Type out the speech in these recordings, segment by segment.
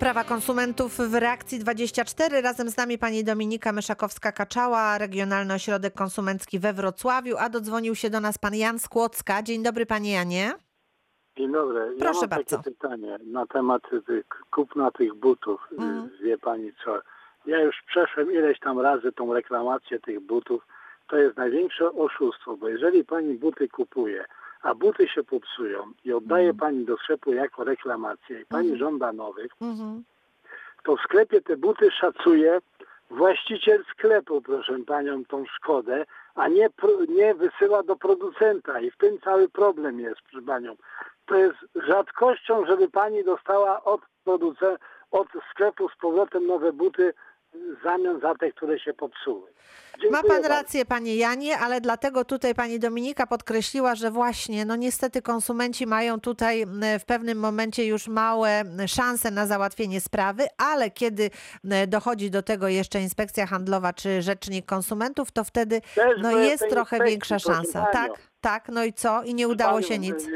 Prawa konsumentów w reakcji 24. Razem z nami pani Dominika Myszakowska-Kaczała, Regionalny Ośrodek Konsumencki we Wrocławiu, a dodzwonił się do nas pan Jan Skłocka. Dzień dobry panie Janie. Dzień dobry. Proszę ja mam bardzo. takie pytanie na temat kupna tych butów. Mhm. Wie pani co? Ja już przeszłem ileś tam razy tą reklamację tych butów. To jest największe oszustwo, bo jeżeli pani buty kupuje, a buty się popsują i oddaje Mhm. pani do sklepu jako reklamację i pani żąda nowych, Mhm. to w sklepie te buty szacuje właściciel sklepu, proszę panią, tą szkodę, a nie, nie wysyła do producenta i w tym cały problem jest, proszę panią. To jest rzadkością, żeby pani dostała od producenta, od sklepu z powrotem nowe buty w zamian za te, które się popsuły. Ma Dziękuję pan bardzo. rację, panie Janie, ale dlatego tutaj pani Dominika podkreśliła, że właśnie, no niestety konsumenci mają tutaj w pewnym momencie już małe szanse na załatwienie sprawy, ale kiedy dochodzi do tego jeszcze inspekcja handlowa czy rzecznik konsumentów, to wtedy Też no jest trochę większa szansa. Tak, tak, no i co? I nie udało się nic.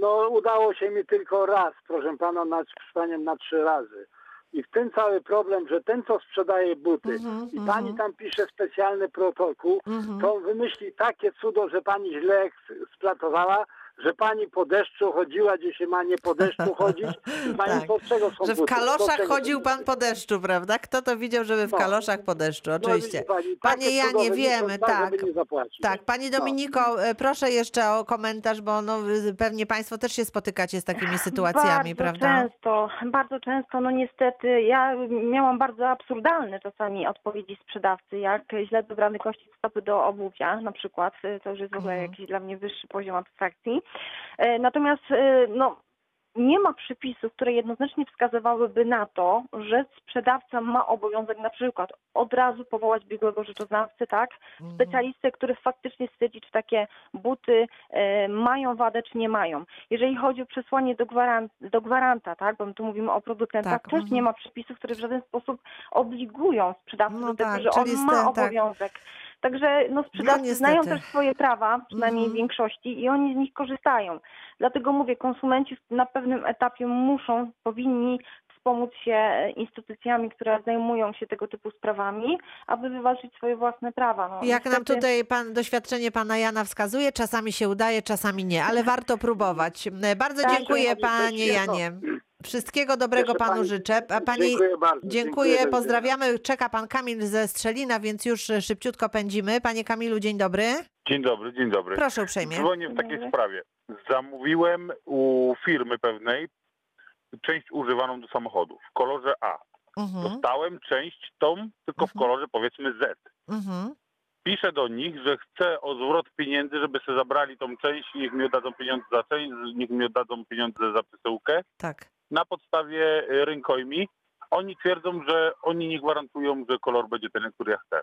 No udało się mi tylko raz, proszę pana, na, proszę panią, na trzy razy. I w tym cały problem, że ten, co sprzedaje buty Mhm, i mhm. pani tam pisze specjalny protokół, Mhm. to wymyśli takie cudo, że pani źle eks- splatowała, że pani po deszczu chodziła, gdzie się ma nie po deszczu chodzić. I pani Tak. po czego są Że w kaloszach chodził pan po deszczu, prawda? Kto to widział, żeby w No. kaloszach po deszczu? No, Oczywiście. widzi pani, Panie Janie, wiemy, tak. Tak, pani No. Dominiko, e, proszę jeszcze o komentarz, bo no, y, pewnie państwo też się spotykacie z takimi sytuacjami, bardzo prawda? często, bardzo często, no niestety, ja miałam bardzo absurdalne czasami odpowiedzi sprzedawcy, jak źle dobrany kości stopy do obuwia na przykład, y, to już jest w ogóle Mhm. jakiś dla mnie wyższy poziom abstrakcji. E, Natomiast e, no nie ma przepisów, które jednoznacznie wskazywałyby na to, że sprzedawca ma obowiązek na przykład od razu powołać biegłego rzeczoznawcę, tak? Mhm. specjalistę, który faktycznie stwierdzi, czy takie buty e, mają wadę, czy nie mają. Jeżeli chodzi o przesłanie do, gwaran- do gwaranta, tak, bo my tu mówimy o producentach, Tak, też mhm. nie ma przepisów, które w żaden sposób obligują sprzedawcę No do tego, tak, że on czyli z ma te- tak. Także no, sprzedawcy niestety. znają też swoje prawa, przynajmniej Mhm. w większości, i oni z nich korzystają. Dlatego mówię, konsumenci na pewnym etapie muszą, powinni wspomóc się instytucjami, które zajmują się tego typu sprawami, aby wywalczyć swoje własne prawa. No, Jak nam niestety- tutaj pan, doświadczenie pana Jana wskazuje, czasami się udaje, czasami nie, ale warto próbować. E, Bardzo Tak, dziękuję Pani panie Janie. Wszystkiego dobrego Jeszcze panu pani- życzę. A pani Dziękuję bardzo. Dziękuję, widzenia. pozdrawiamy. Czeka pan Kamil ze Strzelina, więc już e, szybciutko pędzimy. Panie Kamilu, dzień dobry. Dzień dobry, dzień dobry. Proszę uprzejmie. Dzwonię w takiej sprawie. Zamówiłem u firmy pewnej część używaną do samochodu w kolorze A. Mhm, Dostałem część tą, tylko w Mhm. kolorze powiedzmy Z. mhm. Piszę do nich, że chcę o zwrot pieniędzy, żeby sobie zabrali tą część i niech mi oddadzą pieniądze za część, niech mi oddadzą pieniądze za przesyłkę Tak. na podstawie y, rynkoimi. Oni twierdzą, że oni nie gwarantują, że kolor będzie ten, który ja chcę.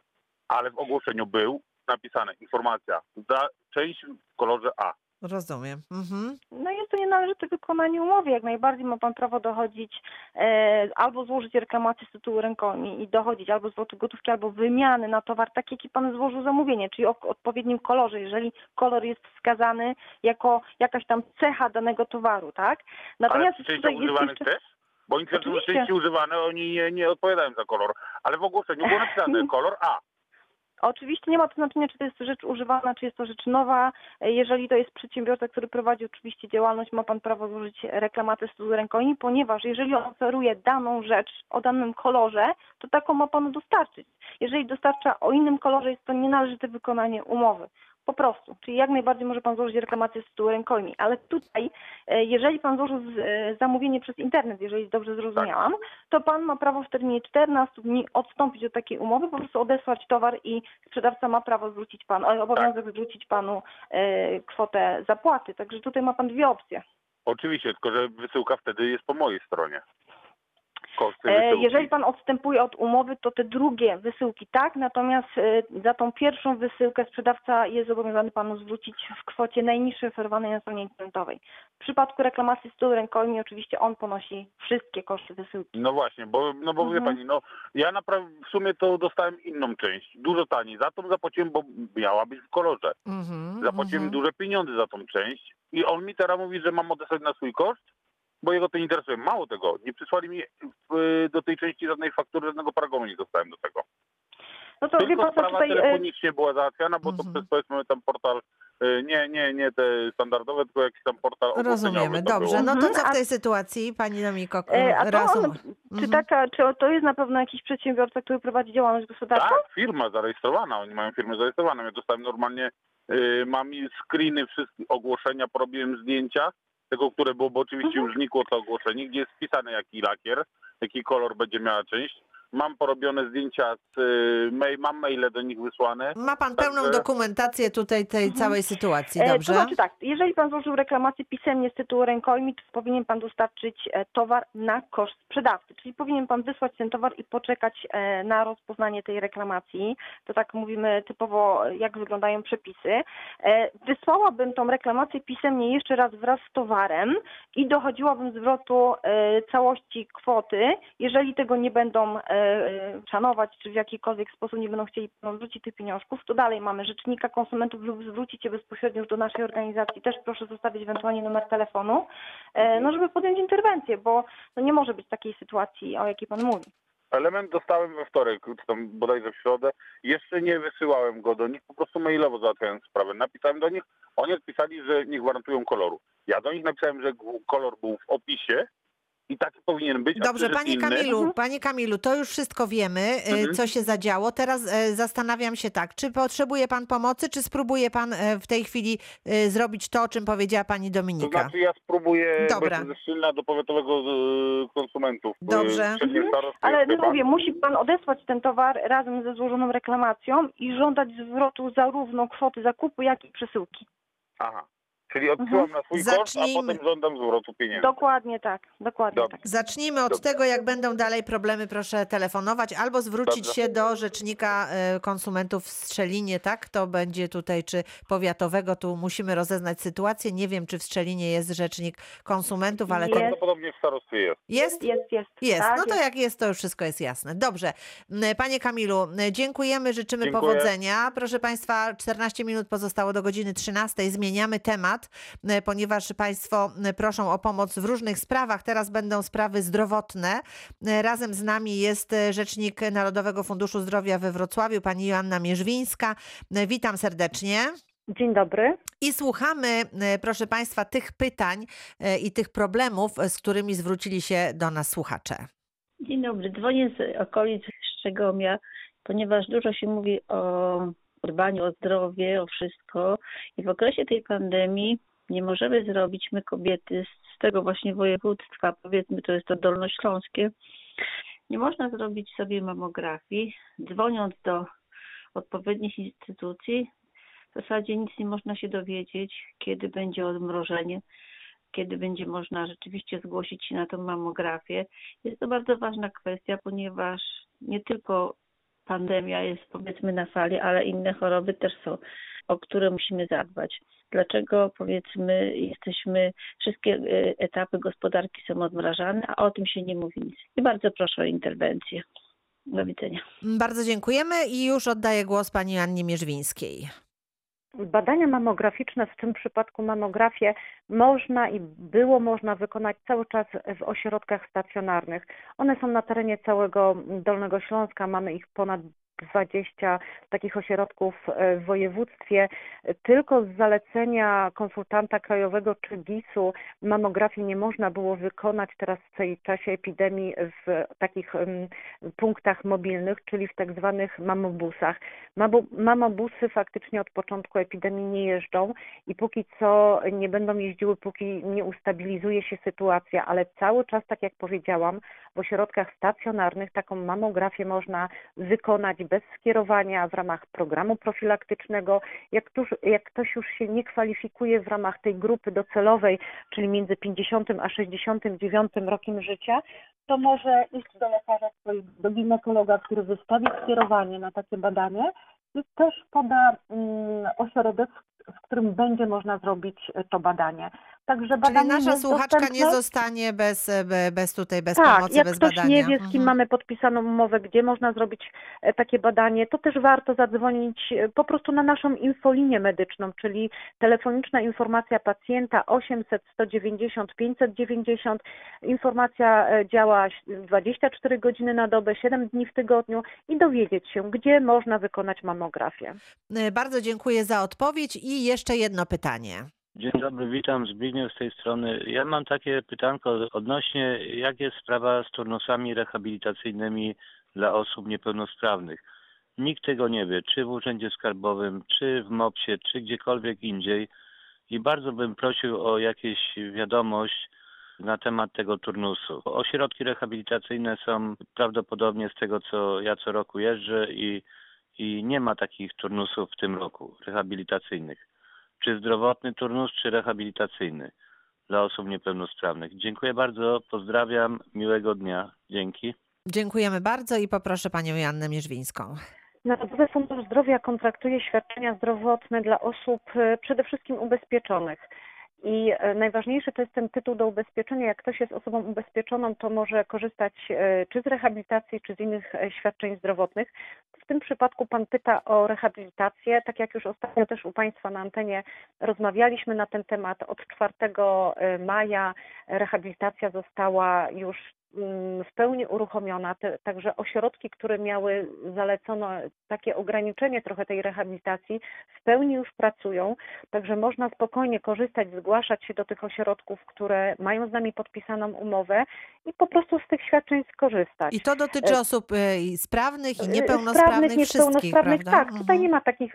Ale w ogłoszeniu był napisane informacja za część w kolorze A. Rozumiem. Mhm. No jest to nienależyte wykonanie umowy. Jak najbardziej ma Pan prawo dochodzić e, albo złożyć reklamację z tytułu rękojmi i dochodzić albo zwrotu gotówki, albo wymiany na towar, tak jaki Pan złożył zamówienie, czyli o odpowiednim kolorze, jeżeli kolor jest wskazany jako jakaś tam cecha danego towaru, tak? Ale Natomiast czy części tutaj jest używanych jeszcze... też? Bo oni twierdzą, że używane, oni nie, nie odpowiadają za kolor. Ale w ogłoszeniu było napisane kolor A. Oczywiście nie ma to znaczenia, czy to jest rzecz używana, czy jest to rzecz nowa. Jeżeli to jest przedsiębiorca, który prowadzi oczywiście działalność, ma Pan prawo złożyć reklamację z rękojmi, ponieważ jeżeli on oferuje daną rzecz o danym kolorze, to taką ma Panu dostarczyć. Jeżeli dostarcza o innym kolorze, jest to nienależyte wykonanie umowy. Po prostu. Czyli jak najbardziej może Pan złożyć reklamację z tytułu rękojmi. Ale tutaj, e, jeżeli Pan złożył e, zamówienie przez internet, jeżeli dobrze zrozumiałam, to Pan ma prawo w terminie 14 dni odstąpić od takiej umowy, po prostu odesłać towar i sprzedawca ma prawo zwrócić Panu, e, obowiązek zwrócić Panu kwotę zapłaty. Także tutaj ma Pan dwie opcje. Oczywiście, tylko że wysyłka wtedy jest po mojej stronie. Koszty E, wysyłki. Jeżeli Pan odstępuje od umowy, to te drugie wysyłki tak, natomiast e, za tą pierwszą wysyłkę sprzedawca jest zobowiązany Panu zwrócić w kwocie najniższej oferowanej na stronie internetowej. W przypadku reklamacji z tyłu rękojmi oczywiście on ponosi wszystkie koszty wysyłki. No właśnie, bo, no bo wie Mhm. pani, no ja naprawdę w sumie to dostałem inną część, dużo taniej. Za tą zapłaciłem, bo miała być w kolorze. Mhm, Zapłaciłem mhm. duże pieniądze za tą część i on mi teraz mówi, że mam odesłać na swój koszt. Bo jego to nie interesuje. Mało tego, nie przysłali mi y, do tej części żadnej faktury, żadnego paragonu nie dostałem do tego. No to wie Tylko pan co, sprawa tutaj... e, telefonicznie była załatwiana, bo Mhm. to przez powiedzmy tam portal, y, nie, nie, nie te standardowe, tylko jakiś tam portal Rozumiemy, dobrze. było. No to Mhm, co w a- tej sytuacji, pani Domiko, e, A on, czy, Mhm. taka, czy to jest na pewno jakiś przedsiębiorca, który prowadzi działalność gospodarczą? Tak, firma zarejestrowana, oni mają firmę zarejestrowaną. Ja dostałem normalnie, y, mam screeny wszystkich ogłoszenia, porobiłem zdjęcia tego, które było, bo oczywiście Mhm. już znikło to ogłoszenie, gdzie jest wpisane jaki lakier, jaki kolor będzie miała część. Mam porobione zdjęcia, z, y, mail, mam maile do nich wysłane. Ma pan pełną Także- dokumentację tutaj tej Mhm. całej sytuacji, E, dobrze? To znaczy tak, jeżeli pan złożył reklamację pisemnie z tytułu rękojmi, to powinien pan dostarczyć e, towar na koszt sprzedawcy, czyli powinien pan wysłać ten towar i poczekać e, na rozpoznanie tej reklamacji. To tak mówimy typowo, e, jak wyglądają przepisy. E, Wysłałabym tą reklamację pisemnie jeszcze raz wraz z towarem i dochodziłabym zwrotu e, całości kwoty. Jeżeli tego nie będą e, szanować, czy w jakikolwiek sposób nie będą chcieli zwrócić tych pieniążków, to dalej mamy rzecznika konsumentów lub zwrócić się bezpośrednio do naszej organizacji. Też proszę zostawić ewentualnie numer telefonu, e, no żeby podjąć interwencję, bo no nie może być takiej sytuacji, o jakiej pan mówi. Element dostałem we wtorek, czy tam bodajże w środę. Jeszcze nie wysyłałem go do nich, po prostu mailowo załatwiałem sprawę. Napisałem do nich, oni odpisali, że nie gwarantują koloru. Ja do nich napisałem, że kolor był w opisie i taki powinien być. Dobrze, panie inny. Kamilu, Mhm. panie Kamilu, to już wszystko wiemy, y, Mhm. co się zadziało. Teraz e, zastanawiam się tak, czy potrzebuje pan pomocy, czy spróbuje pan e, w tej chwili e, zrobić to, o czym powiedziała pani To Dominika? znaczy ja spróbuję Dobra. Szczylna do powiatowego konsumentów. Dobrze. Mhm. Ale no chyba. mówię, musi pan odesłać ten towar razem ze złożoną reklamacją i żądać zwrotu zarówno kwoty zakupu, jak i przesyłki. Aha. Czyli odsyłam na swój koszt, a Zacznijmy. potem żądam zwrotu pieniędzy. Dokładnie tak, dokładnie Dobrze. tak. Zacznijmy od Dobrze. tego, jak będą dalej problemy, proszę telefonować albo zwrócić Dobrze. się do rzecznika e, konsumentów w Strzelinie, tak? To będzie tutaj, czy powiatowego, tu musimy rozeznać sytuację. Nie wiem, czy w Strzelinie jest rzecznik konsumentów, ale Jest. to Prawdopodobnie w starostwie jest. jest? Jest, jest. Jest, tak, no to jak jest, to już wszystko jest jasne. Dobrze. M, Panie Kamilu, m, dziękujemy, życzymy Dziękuję. powodzenia. Proszę Państwa, 14 minut pozostało do godziny 13. Zmieniamy temat, m, ponieważ Państwo m, proszą o pomoc w różnych sprawach. Teraz będą sprawy zdrowotne. M, Razem z nami jest e, rzecznik Narodowego Funduszu Zdrowia we Wrocławiu, pani Joanna Mierzwińska. Witam serdecznie. Dzień dobry. I słuchamy, e, proszę Państwa, tych pytań e, i tych problemów, e, z którymi zwrócili się do nas słuchacze. Dzień dobry, dzwonię z okolic Szczegomia, ponieważ dużo się mówi o dbaniu o zdrowie, o wszystko. I w okresie tej pandemii nie możemy zrobić my kobiety z tego właśnie województwa, powiedzmy to jest to Dolnośląskie, nie można zrobić sobie mamografii, dzwoniąc do odpowiednich instytucji, w zasadzie nic nie można się dowiedzieć, kiedy będzie odmrożenie, kiedy będzie można rzeczywiście zgłosić się na tą mamografię. Jest to bardzo ważna kwestia, ponieważ nie tylko pandemia jest powiedzmy na fali, ale inne choroby też są, o które musimy zadbać. Dlaczego powiedzmy jesteśmy, wszystkie y, etapy gospodarki są odmrażane, a o tym się nie mówi nic. I bardzo proszę o interwencję. Do widzenia. Bardzo dziękujemy i już oddaję głos pani Annie Mierzwińskiej. Badania mamograficzne, w tym przypadku mamografię, można i było można wykonać cały czas w ośrodkach stacjonarnych. One są na terenie całego Dolnego Śląska, mamy ich ponad 20 takich ośrodków e, w województwie. Tylko z zalecenia konsultanta krajowego czy GIS-u mamografii nie można było wykonać teraz w tej czasie epidemii w takich punktach mobilnych, czyli w tak zwanych mamobusach. Mamo- Mamobusy faktycznie od początku epidemii nie jeżdżą i póki co nie będą jeździły, póki nie ustabilizuje się sytuacja, ale cały czas, tak jak powiedziałam, w ośrodkach stacjonarnych taką mamografię można wykonać bez skierowania w ramach programu profilaktycznego. Jak, ktoś, jak ktoś już się nie kwalifikuje w ramach tej grupy docelowej, czyli między 50 a 69 rokiem życia, to może iść do lekarza, do ginekologa, który wystawi skierowanie na takie badanie i też poda mm, ośrodek, w którym będzie można zrobić to badanie. Także Czyli badanie nasza jest słuchaczka nie dostępne. zostanie bez, e, be- bez tutaj, bez Tak, pomocy, jak bez ktoś badania. nie wie, z kim Mhm. mamy podpisaną umowę, gdzie można zrobić e, takie badanie, to też warto zadzwonić e, po prostu na naszą infolinię medyczną, czyli telefoniczna informacja pacjenta 800 190 590. Informacja działa 24 godziny na dobę, 7 dni w tygodniu i dowiedzieć się, gdzie można wykonać mamografię. Bardzo dziękuję za odpowiedź i jeszcze jedno pytanie. Dzień dobry, witam Zbigniew z tej strony. Ja mam takie pytanko odnośnie, jak jest sprawa z turnusami rehabilitacyjnymi dla osób niepełnosprawnych. Nikt tego nie wie, czy w Urzędzie Skarbowym, czy w MOPS-ie, czy gdziekolwiek indziej. I bardzo bym prosił o jakieś wiadomość na temat tego turnusu. Ośrodki rehabilitacyjne są prawdopodobnie z tego, co ja co roku jeżdżę i, i nie ma takich turnusów w tym roku rehabilitacyjnych czy zdrowotny turnus, czy rehabilitacyjny dla osób niepełnosprawnych. Dziękuję bardzo, pozdrawiam, miłego dnia. Dzięki. Dziękujemy bardzo i poproszę panią Joannę Mierzwińską. Narodowy Fundusz Zdrowia kontraktuje świadczenia zdrowotne dla osób e, przede wszystkim ubezpieczonych. I e, najważniejszy to jest ten tytuł do ubezpieczenia. Jak ktoś jest osobą ubezpieczoną, to może korzystać e, czy z rehabilitacji, czy z innych e, świadczeń zdrowotnych. W tym przypadku Pan pyta o rehabilitację. Tak jak już ostatnio też u Państwa na antenie rozmawialiśmy na ten temat, od 4 maja rehabilitacja została już w pełni uruchomiona, te, także ośrodki, które miały zalecono takie ograniczenie trochę tej rehabilitacji, w pełni już pracują, także można spokojnie korzystać, zgłaszać się do tych ośrodków, które mają z nami podpisaną umowę i po prostu z tych świadczeń skorzystać. I to dotyczy E, osób e, i sprawnych i E, niepełnosprawnych, wszystkich, niepełnosprawnych, tak. Tutaj Mhm. nie ma takich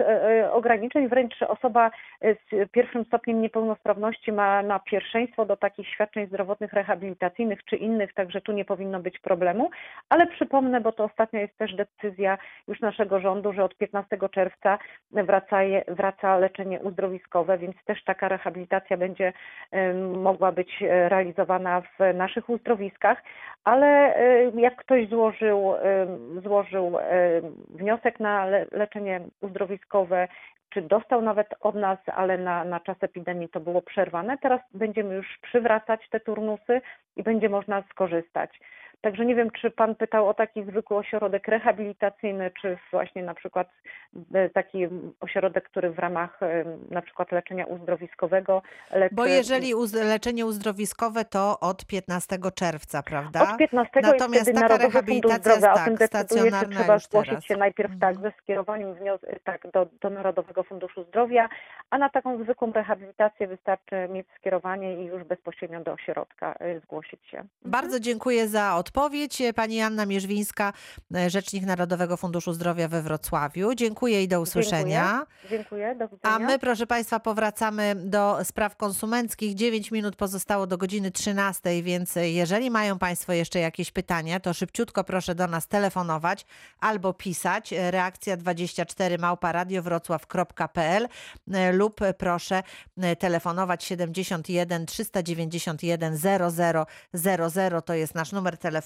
ograniczeń, wręcz osoba z pierwszym stopniem niepełnosprawności ma na pierwszeństwo do takich świadczeń zdrowotnych, rehabilitacyjnych czy innych, także tu nie powinno być problemu. Ale przypomnę, bo to ostatnio jest też decyzja już naszego rządu, że od 15 czerwca wraca, wraca leczenie uzdrowiskowe, więc też taka rehabilitacja będzie mogła być e, realizowana w naszych uzdrowiskach, ale e, jak ktoś złożył, złożył em, wniosek na le- leczenie uzdrowiskowe, czy dostał nawet od nas, ale na, na czas epidemii to było przerwane. Teraz będziemy już przywracać te turnusy i będzie można skorzystać. Także nie wiem, czy Pan pytał o taki zwykły ośrodek rehabilitacyjny, czy właśnie na przykład e, taki ośrodek, który w ramach e, na przykład leczenia uzdrowiskowego leczy... Bo jeżeli uz- leczenie uzdrowiskowe to od 15 czerwca, prawda? Od 15 Natomiast jest wtedy taka rehabilitacja Zdrowia, jest o tym tak, decyduje, czy trzeba zgłosić teraz. się najpierw tak Mhm. ze skierowaniem wnios- tak, do, do Narodowego Funduszu Zdrowia, a na taką zwykłą rehabilitację wystarczy mieć skierowanie i już bezpośrednio do ośrodka zgłosić się. Bardzo dziękuję za odpowiedź. Pani Anna Mierzwińska, e, Rzecznik Narodowego Funduszu Zdrowia we Wrocławiu. Dziękuję i do usłyszenia. Dziękuję, do widzenia. A my, proszę Państwa, powracamy do spraw konsumenckich. 9 minut pozostało do godziny 13, więc jeżeli mają Państwo jeszcze jakieś pytania, to szybciutko proszę do nas telefonować albo pisać. Reakcja 24 małpa radiowrocław.pl e, lub proszę e, telefonować 71 391 00 00. To jest nasz numer telefonu.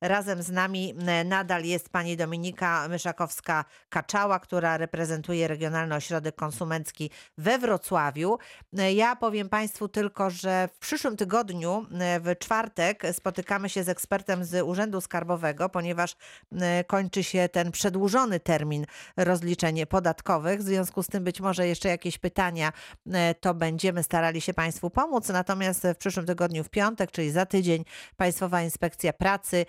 Razem z nami e, nadal jest pani Dominika Myszakowska-Kaczała, która reprezentuje Regionalny Ośrodek Konsumencki we Wrocławiu. E, Ja powiem Państwu tylko, że w przyszłym tygodniu, e, w czwartek, spotykamy się z ekspertem z Urzędu Skarbowego, ponieważ kończy się ten przedłużony termin rozliczeń podatkowych. W związku z tym być może jeszcze jakieś pytania, to będziemy starali się Państwu pomóc. Natomiast w przyszłym tygodniu, w piątek, czyli za tydzień, Państwowa Inspekcja Pracy e,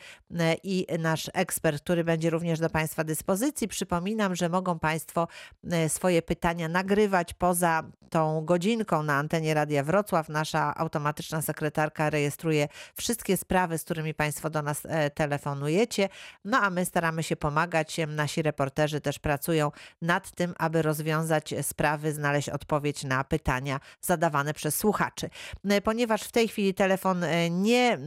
i nasz ekspert, który będzie również do Państwa dyspozycji. Przypominam, że mogą Państwo e, swoje pytania nagrywać poza tą godzinką na antenie Radia Wrocław. Nasza automatyczna sekretarka rejestruje wszystkie sprawy, z którymi Państwo do nas e, telefonujecie. No a my staramy się pomagać. Nasi reporterzy też pracują nad tym, aby rozwiązać sprawy, znaleźć odpowiedź na pytania zadawane przez słuchaczy. Ponieważ w tej chwili telefon nie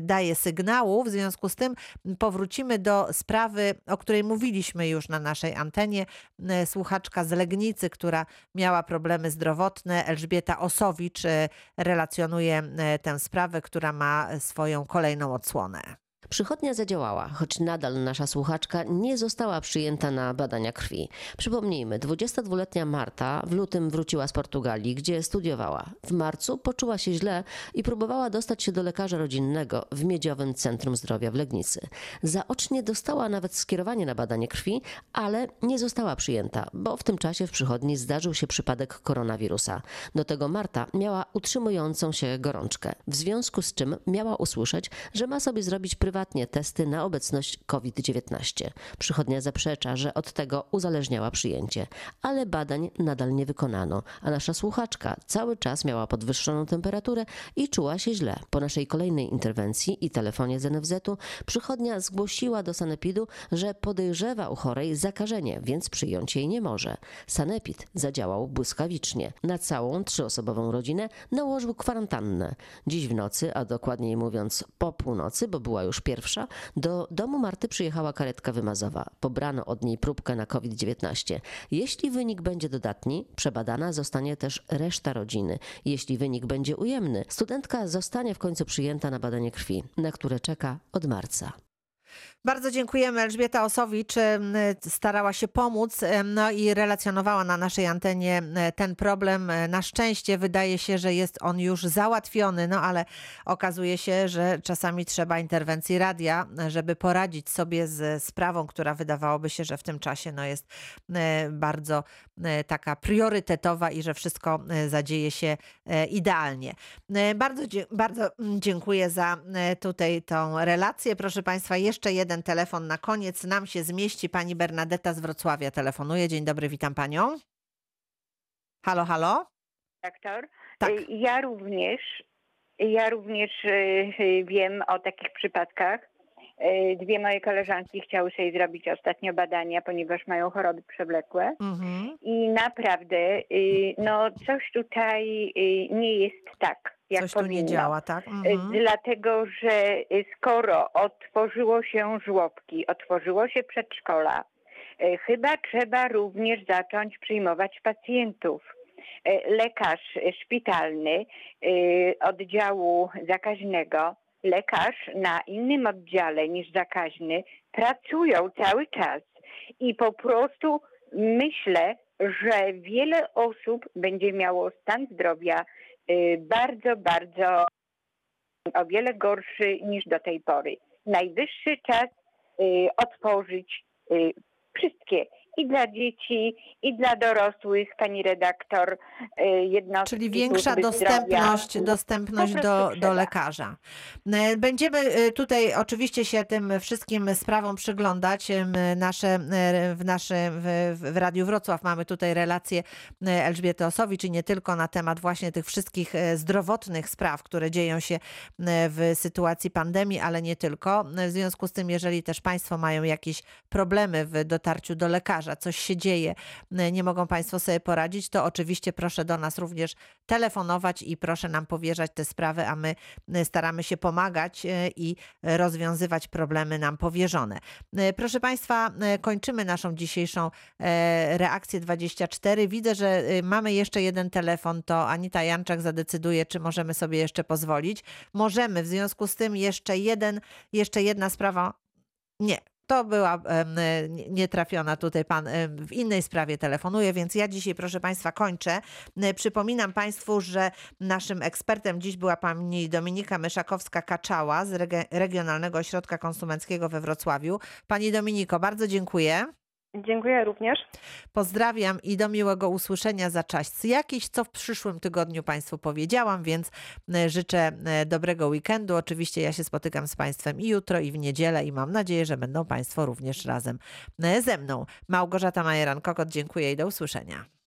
daje sygnału, w związku z tym powrócimy do sprawy, o której mówiliśmy już na naszej antenie. E, Słuchaczka z Legnicy, która miała problemy zdrowotne, Elżbieta Osowicz e, relacjonuje e, tę sprawę, która ma swoją kolejną odsłonę. Przychodnia zadziałała, choć nadal nasza słuchaczka nie została przyjęta na badania krwi. Przypomnijmy, 22-letnia Marta w lutym wróciła z Portugalii, gdzie studiowała. W marcu poczuła się źle i próbowała dostać się do lekarza rodzinnego w Miedziowym Centrum Zdrowia w Legnicy. Zaocznie dostała nawet skierowanie na badanie krwi, ale nie została przyjęta, bo w tym czasie w przychodni zdarzył się przypadek koronawirusa. Do tego Marta miała utrzymującą się gorączkę, w związku z czym miała usłyszeć, że ma sobie zrobić prywatnie testy na obecność COVID-19. Przychodnia zaprzecza, że od tego uzależniała przyjęcie, ale badań nadal nie wykonano, a nasza słuchaczka cały czas miała podwyższoną temperaturę i czuła się źle. Po naszej kolejnej interwencji i telefonie z NFZ-u przychodnia zgłosiła do sanepidu, że podejrzewa u chorej zakażenie, więc przyjąć jej nie może. Sanepid zadziałał błyskawicznie. Na całą trzyosobową rodzinę nałożył kwarantannę. Dziś w nocy, a dokładniej mówiąc po północy, bo była już pierwsza, do domu Marty przyjechała karetka wymazowa. Pobrano od niej próbkę na COVID-19. Jeśli wynik będzie dodatni, przebadana zostanie też reszta rodziny. Jeśli wynik będzie ujemny, studentka zostanie w końcu przyjęta na badanie krwi, na które czeka od marca. Bardzo dziękujemy. Elżbieta Osowicz starała się pomóc no i relacjonowała na naszej antenie ten problem. Na szczęście wydaje się, że jest on już załatwiony, no ale okazuje się, że czasami trzeba interwencji radia, żeby poradzić sobie z sprawą, która wydawałoby się, że w tym czasie no, jest e, bardzo e, taka priorytetowa i że wszystko e, zadzieje się idealnie. Bardzo, bardzo mm, dziękuję za tutaj tą relację. Proszę Państwa, jeszcze jeden telefon na koniec nam się zmieści. Pani Bernadetta z Wrocławia telefonuje. Dzień dobry, witam Panią. Halo, halo? Doktor. Tak. Y, Ja również, ja również y, y, wiem o takich przypadkach. Dwie moje koleżanki chciały sobie zrobić ostatnio badania, ponieważ mają choroby przewlekłe. Mhm. I naprawdę, no coś tutaj nie jest tak, jak Coś tu powinno. nie działa, tak? Y, Mhm. Dlatego, że y, skoro otworzyło się żłobki, otworzyło się przedszkola, y, chyba trzeba również zacząć przyjmować pacjentów. Lekarz szpitalny oddziału zakaźnego, lekarz na innym oddziale niż zakaźny pracują cały czas i po prostu myślę, że wiele osób będzie miało stan zdrowia bardzo, bardzo o wiele gorszy niż do tej pory. Najwyższy czas y, otworzyć y, wszystkie i dla dzieci, i dla dorosłych, pani redaktor, y, jednostki Czyli większa dostępność, zdrowia. dostępność do, do lekarza. E, Będziemy e, tutaj oczywiście się tym wszystkim sprawom przyglądać. Nasze, w, nasze, w, w Radiu Wrocław mamy tutaj relację e, Elżbiety Osowicz i nie tylko na temat właśnie tych wszystkich zdrowotnych spraw, które dzieją się w sytuacji pandemii, ale nie tylko. W związku z tym, jeżeli też Państwo mają jakieś problemy w dotarciu do lekarza, coś się dzieje, e, nie mogą Państwo sobie poradzić, to oczywiście proszę do nas również telefonować i proszę nam powierzać te sprawy, a my e, staramy się pomagać e, i rozwiązywać problemy nam powierzone. Proszę Państwa, kończymy naszą dzisiejszą e, reakcję 24. Widzę, że mamy jeszcze jeden telefon, to Anita Janczak zadecyduje, czy możemy sobie jeszcze pozwolić. Możemy, w związku z tym jeszcze jeden, jeszcze jedna sprawa. Nie, to była nie- nietrafiona tutaj pan w innej sprawie telefonuje, więc ja dzisiaj, proszę Państwa, kończę. E, Przypominam Państwu, że naszym ekspertem dziś była pani Dominika Myszakowska-Kaczała z Regionalnego Ośrodka Konsumenckiego we Wrocławiu. Pani Dominiko, bardzo dziękuję. Dziękuję również. Pozdrawiam i do miłego usłyszenia za czas jakiś, co w przyszłym tygodniu Państwu powiedziałam, więc e, życzę e, dobrego weekendu. Oczywiście ja się spotykam z Państwem i jutro, i w niedzielę i mam nadzieję, że będą Państwo również razem e, ze mną. Małgorzata Majeran-Kokot, dziękuję i do usłyszenia.